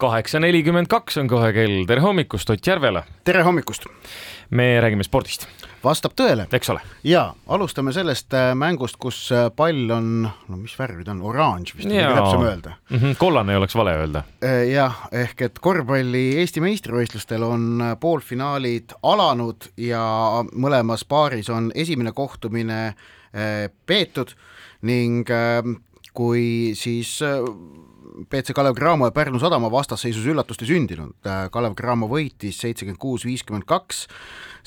Kaheksa nelikümmend kaks on kohe kell, tere hommikust Ott Järvela. tere hommikust. me räägime spordist. vastab tõele. eks ole. ja alustame sellest äh, mängust, kus äh, pall on, no mis värvi ta on, oranž vist kõige täpsem öelda mm. -hmm, kollane ei oleks vale öelda. jah, ehk et korvpalli Eesti meistrivõistlustel on äh, poolfinaalid alanud ja mõlemas paaris on esimene kohtumine peetud ning kui siis BC Kalev Cramo ja Pärnu Sadama vastasseisus üllatust ei sündinud, Kalev Cramo võitis seitsekümmend kuus, viiskümmend kaks,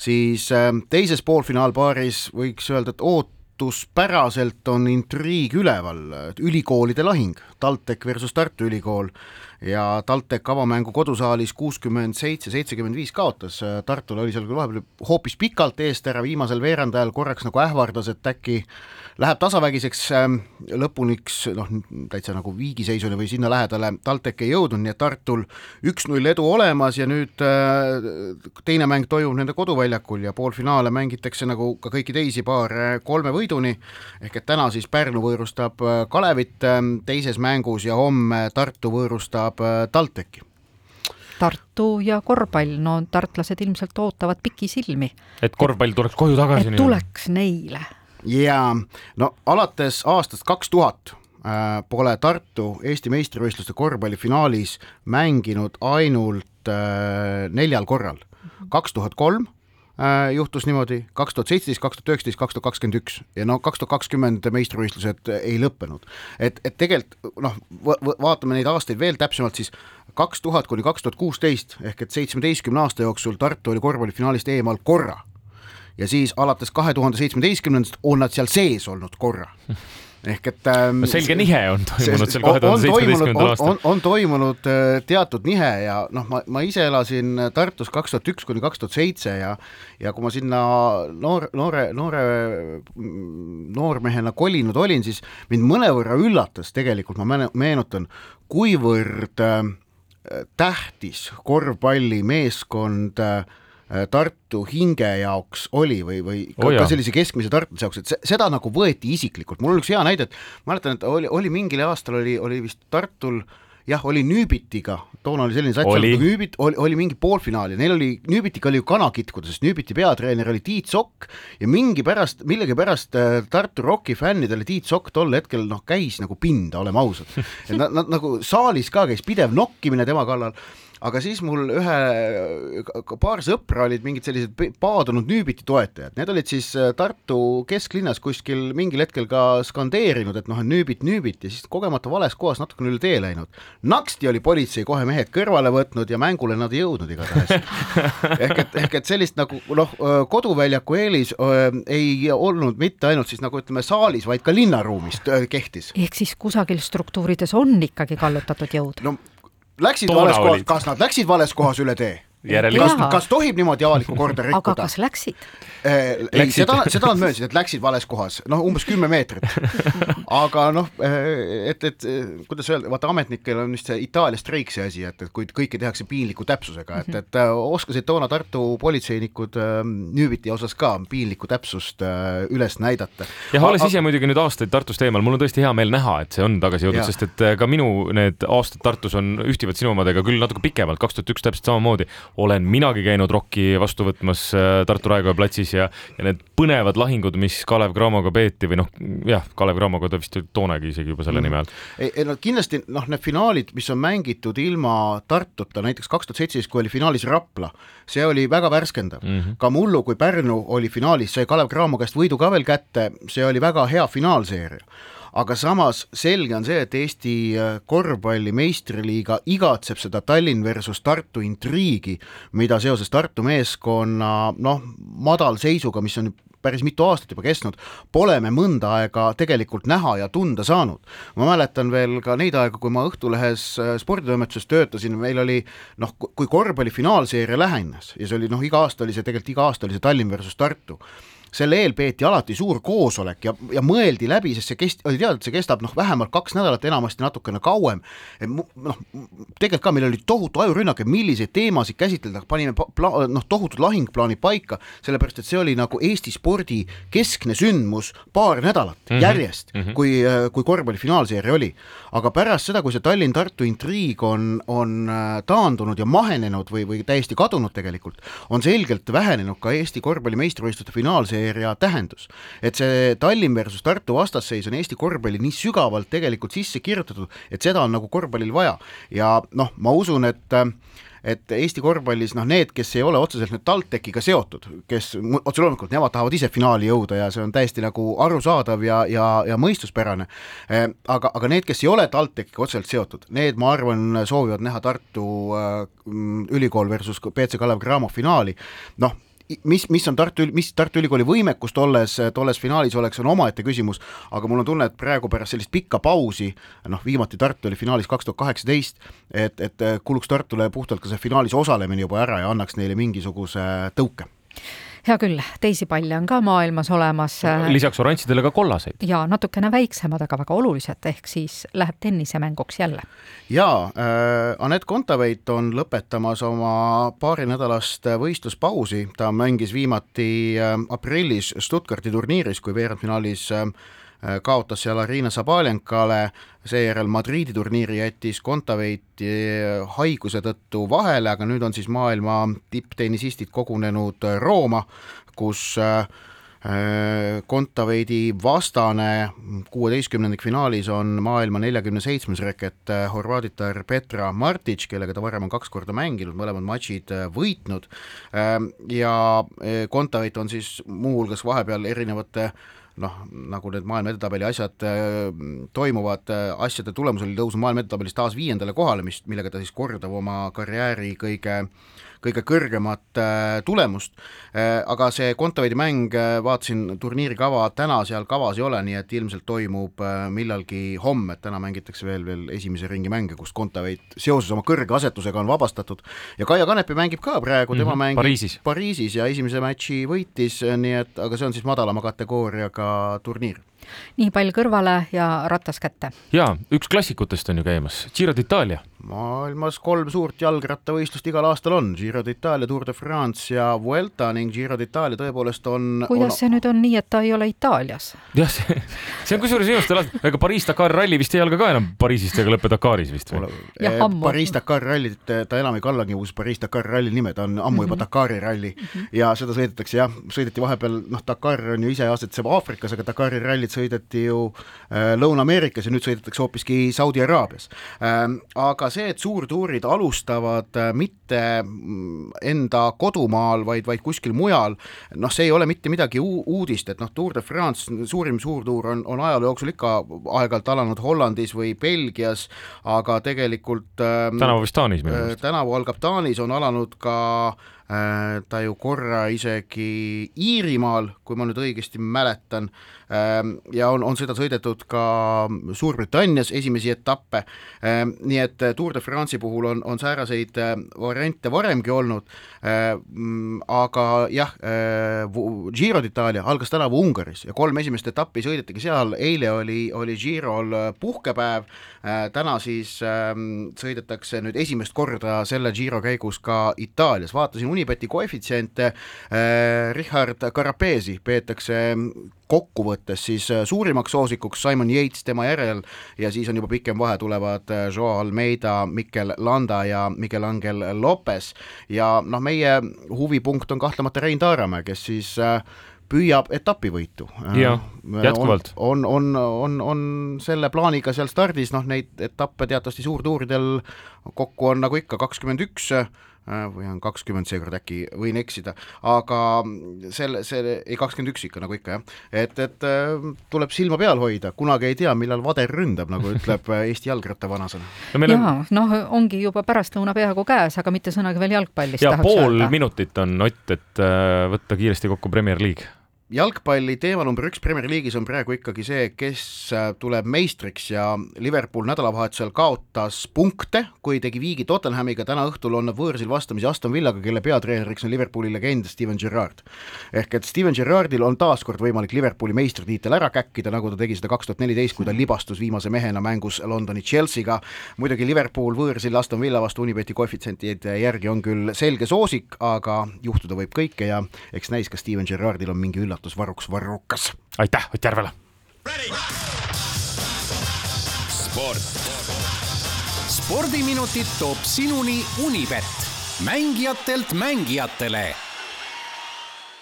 siis teises poolfinaalpaaris võiks öelda, et ootuspäraselt on intriig üleval, ülikoolide lahing, TalTech versus Tartu Ülikool ja TalTech avamängu kodusaalis kuuskümmend seitse, seitsekümmend viis kaotas, Tartul oli seal küll vahepeal hoopis pikalt eest ära, viimasel veerandajal korraks nagu ähvardas, et äkki läheb tasavägiseks. Lõpuniks noh, täitsa nagu viigiseisuni või sinna lähedale TalTech ei jõudnud, nii et Tartul üks-null edu olemas ja nüüd äh, teine mäng toimub nende koduväljakul ja poolfinaale mängitakse nagu ka kõiki teisi paare kolme võiduni, ehk et täna siis Pärnu võõrustab äh, Kalevit teises mängus ja homme Tartu võõrustab äh, TalTechi Tartu ja korvpall, no tartlased ilmselt ootavad pikisilmi. et korvpall tuleks koju tagasi. et tuleks neile ja no alates aastast kaks tuhat äh, pole Tartu Eesti meistrivõistluste korvpallifinaalis mänginud ainult äh, neljal korral. kaks tuhat kolm juhtus niimoodi, kaks tuhat seitseteist, kaks tuhat üheksateist, kaks tuhat kakskümmend üks. Ja no kaks tuhat kakskümmend meistrivõistlused ei lõppenud. et, et tegelikult noh, vaatame neid aastaid veel täpsemalt, siis kaks tuhat kuni kaks tuhat kuusteist ehk et seitsmeteistkümne aasta jooksul Tartu oli korvpallifinaalist eemal korra. Ja siis alates kahe tuhande seitsmeteistkümnendast on nad seal sees olnud korra ehk et ähm, no selge nihe on toimunud seal kahe tuhande seitsmeteistkümnendal aastal. on, toimunud äh, teatud nihe ja noh, ma, ma ise elasin Tartus kaks tuhat üks kuni kaks tuhat seitse ja ja kui ma sinna noor, noore, noore noormehena kolinud olin, siis mind mõnevõrra üllatas tegelikult, ma meenutan, kuivõrd äh, tähtis korvpallimeeskond äh, Äh, Tartu hinge jaoks oli või, või ka, oh, ka sellise keskmise tartlase jaoks, et se, seda nagu võeti isiklikult, mul on üks hea näide, et mäletan, et oli, oli mingil aastal oli, oli vist Tartul jah, oli Nüübitiga, toona oli selline sats, nagu Nüübit oli, oli mingi poolfinaal ja neil oli, Nüübitiga oli ju kana kitkuda, sest Nüübiti peatreener oli Tiit Sokk ja mingi pärast, millegipärast äh, Tartu Rocki fännidele Tiit Sokk tol hetkel noh, käis nagu pinda, oleme ausad. et nad, nad nagu saalis ka käis pidev nokkimine tema kallal aga siis mul ühe, paar sõpra olid mingid sellised paadunud Nüübiti toetajad, need olid siis äh, Tartu kesklinnas kuskil mingil hetkel ka skandeerinud, et noh, et Nüübit, Nüübit ja siis kogemata vales kohas natukene üle tee läinud. naksti oli politsei kohe mehed kõrvale võtnud ja mängule nad ei jõudnud igatahes. ehk et, ehk et sellist nagu noh, koduväljaku eelis öö, ei olnud mitte ainult siis nagu ütleme saalis, vaid ka linnaruumis kehtis. ehk siis kusagil struktuurides on ikkagi kallutatud jõud? no läksid Toona vales kohas, kas nad läksid vales kohas üle tee? Kas, kas tohib niimoodi avalikku korda rikkuda? aga kas läksid? Eh, ei, seda, seda nad möönsid, et läksid vales kohas, noh, umbes kümme meetrit. aga noh, eh, et, et kuidas öelda, vaata ametnikel on vist see Itaalia streik see asi, et, et kui kõike tehakse piinliku täpsusega, et, et äh, oskasid toona Tartu politseinikud äh, Nüübiti osas ka piinlikku täpsust äh, üles näidata. jah, olles ise muidugi nüüd aastaid Tartust eemal, mul on tõesti hea meel näha, et see on tagasi jõudnud, sest et ka minu need aastad Tartus on, ühtivad sinu omadega küll natuke pikemalt, kaks tuhat üks täpselt samamoodi olen minagi käinud Rocki vastu võtmas Tartu Raekoja platsis ja, ja need põnevad lahingud, mis Kalev Cramoga peeti või noh, jah, Kalev Cramoga ta vist toonagi isegi juba selle mm. nime all. ei, ei no kindlasti noh, need finaalid, mis on mängitud ilma Tartuta, näiteks kaks tuhat seitseteist, kui oli finaalis Rapla, see oli väga värskendav mm. -hmm. ka mullu, kui Pärnu oli finaalis, sai Kalev Cramo käest võidu ka veel kätte, see oli väga hea finaalseeria aga samas selge on see, et Eesti äh, korvpalli meistriliiga igatseb seda Tallinn versus Tartu intriigi, mida seoses Tartu meeskonna noh, madalseisuga, mis on päris mitu aastat juba kestnud, pole me mõnda aega tegelikult näha ja tunda saanud. ma mäletan veel ka neid aegu, kui ma Õhtulehes äh, sporditoimetuses töötasin, meil oli noh, kui korvpalli finaalseeria lähenes ja see oli noh, iga aasta oli see tegelikult, iga aasta oli see Tallinn versus Tartu selle eel peeti alati suur koosolek ja, ja mõeldi läbi, sest see kest-, oli teada, et see kestab noh, vähemalt kaks nädalat, enamasti natukene kauem. noh, tegelikult ka meil oli tohutu ajurünnak, et milliseid teemasid käsitleda, panime pla-, noh, tohutud lahingplaanid paika, sellepärast et see oli nagu Eesti spordi keskne sündmus paar nädalat mm -hmm. järjest mm, -hmm. kui, kui korvpalli finaalseeria oli. aga pärast seda, kui see Tallinn-Tartu intriig on, on äh, taandunud ja mahenenud või, või täiesti kadunud tegelikult, on selgelt vähenenud ka Eesti korvpalli meistrivõistluste finaalseeria tähendus. et see Tallinn versus Tartu vastasseis on Eesti korvpalli nii sügavalt tegelikult sisse kirjutatud, et seda on nagu korvpallil vaja ja noh, ma usun, et et Eesti korvpallis noh, need, kes ei ole otseselt nüüd TalTechiga seotud, kes otse loomulikult nemad tahavad ise finaali jõuda ja see on täiesti nagu arusaadav ja, ja, ja mõistuspärane. Eh, aga, aga need, kes ei ole TalTechiga otseselt seotud, need, ma arvan, soovivad näha Tartu äh, ülikool versus BC Kalev Cramo finaali, noh mis, mis on Tartu, mis Tartu Ülikooli võimekus tolles, tolles finaalis oleks, on omaette küsimus, aga mul on tunne, et praegu pärast sellist pikka pausi, noh, viimati Tartu oli finaalis kaks tuhat kaheksateist, et, et kuluks Tartule puhtalt ka see finaalis osalemine juba ära ja annaks neile mingisuguse tõuke hea küll, teisi palle on ka maailmas olemas. Lisaks oranžidele ka kollaseid. ja natukene väiksemad, aga väga olulised, ehk siis läheb tennisemänguks jälle. ja äh, Anett Kontaveit on lõpetamas oma paarinädalast võistluspausi, ta mängis viimati äh, aprillis Stuttgardi turniiris, kui veerandfinaalis Äh, kaotas seal Arina Sabaljankale, seejärel Madriidi turniiri jättis Kontaveiti äh, haiguse tõttu vahele, aga nüüd on siis maailma tipptennisistid kogunenud äh, Rooma, kus Kontaveidi vastane kuueteistkümnendik finaalis on maailma neljakümne seitsmes reket horvaaditar Petra Martic, kellega ta varem on kaks korda mänginud, mõlemad matšid võitnud. Ja Kontaveit on siis muuhulgas vahepeal erinevate noh, nagu need maailma edetabeli asjad äh, toimuvad, äh, asjade tulemusel tõusnud maailma edetabelis taas viiendale kohale, mis, millega ta siis kordab oma karjääri kõige kõige kõrgemat äh, tulemust, aga see Kontaveidi mäng, vaatasin turniiri kava, täna seal kavas ei ole, nii et ilmselt toimub millalgi homme, et täna mängitakse veel, veel esimese ringi mänge, kus Kontaveit seoses oma kõrge asetusega on vabastatud ja Kaia Kanepi mängib ka praegu, tema mm -hmm. mängib Pariisis. Pariisis ja esimese matši võitis, nii et aga see on siis madalama kategooriaga ka turniir nii pall kõrvale ja ratas kätte. ja üks klassikutest on ju käimas, Giro d'Itaalia. maailmas kolm suurt jalgrattavõistlust igal aastal on, Giro d'Itaalia, Tour de France ja Vuelta ning Giro d'Itaalia tõepoolest on kuidas on... see nüüd on nii, et ta ei ole Itaalias? jah, see, see on kusjuures viimastel aastatel, ega Pariis-Dakar ralli vist ei alga ka enam Pariisist ega lõpe Dakaris vist või? Eh, Pariis-Dakar rallit, ta enam ei kallagi uus Pariis-Dakar ralli nime, ta on ammu mm -hmm. juba. Dakari ralli mm -hmm. ja seda sõidetakse jah, sõideti vahepeal, noh, Dakar on ju ise asetseb Aafrikas, aga Dakari rallit sõideti ju äh, Lõuna-Ameerikas ja nüüd sõidetakse hoopiski Saudi Araabias. Ähm, aga see, et suurtuurid alustavad äh, mitte mm, enda kodumaal, vaid, vaid kuskil mujal, noh, see ei ole mitte midagi uudist, et noh, Tour de France, suurim suurtuur on, on ajaloo jooksul ikka aeg-ajalt alanud Hollandis või Belgias, aga tegelikult ähm, tänavu vist Taanis minu äh, meelest. tänavu algab Taanis, on alanud ka ta ju korra isegi Iirimaal, kui ma nüüd õigesti mäletan, Ehm, ja on, on seda sõidetud ka Suurbritannias esimesi etappe, ehm, nii et äh, Tour de France'i puhul on, on sääraseid äh, variante varemgi olnud, ehm, aga jah, äh, Giro d'Itaalia algas tänavu Ungaris ja kolm esimest etappi sõidetigi seal, eile oli, oli Girol puhkepäev, täna siis sõidetakse nüüd esimest korda selle Giro käigus ka Itaalias, vaatasin Unibeti koefitsiente, Richard Carapesi peetakse kokkuvõttes siis äh, suurimaks soosikuks Simon Yates tema järel ja siis on juba pikem vahe, tulevad äh, Joao Almeida, Mikel Landa ja Miguel Angel Lopez ja noh, meie huvipunkt on kahtlemata Rein Taaramäe, kes siis äh, püüab etapivõitu. jah, jätkuvalt. on, on, on, on, on selle plaaniga seal stardis, noh neid etappe teatavasti suurtuuridel kokku on nagu ikka kakskümmend üks Äh, või on kakskümmend seekord äkki, võin eksida, aga selle, see, ei kakskümmend üks ikka nagu ikka jah, et, et äh, tuleb silma peal hoida, kunagi ei tea, millal vader ründab, nagu ütleb äh, Eesti jalgratta vanasõna. On... jaa, noh, ongi juba pärastlõuna peaaegu käes, aga mitte sõnagi veel jalgpallist ja pool öelda. minutit on Ott, et võtta kiiresti kokku Premier League jalgpalli teema number üks Premier League'is on praegu ikkagi see, kes äh, tuleb meistriks ja Liverpool nädalavahetusel kaotas punkte, kui tegi viigi Tottenhamiga, täna õhtul on võõrsil vastamisi Aston Villaga, kelle peatreeneriks on Liverpooli legend Steven Gerrard. ehk et Steven Gerrardil on taas kord võimalik Liverpooli meistritiitel ära käkkida, nagu ta tegi seda kaks tuhat neliteist, kui ta libastus viimase mehena mängus Londoni Chelsea'ga. muidugi Liverpool võõrsil Aston Villa vastu Unibeti koefitsientide järgi on küll selge soosik, aga juhtuda võib kõike ja eks näis, kas Steven Gerrardil on mingi üllatusvaruks varrukas. aitäh Ott Järvele! sport. spordiminutid toob sinuni Unibet, mängijatelt mängijatele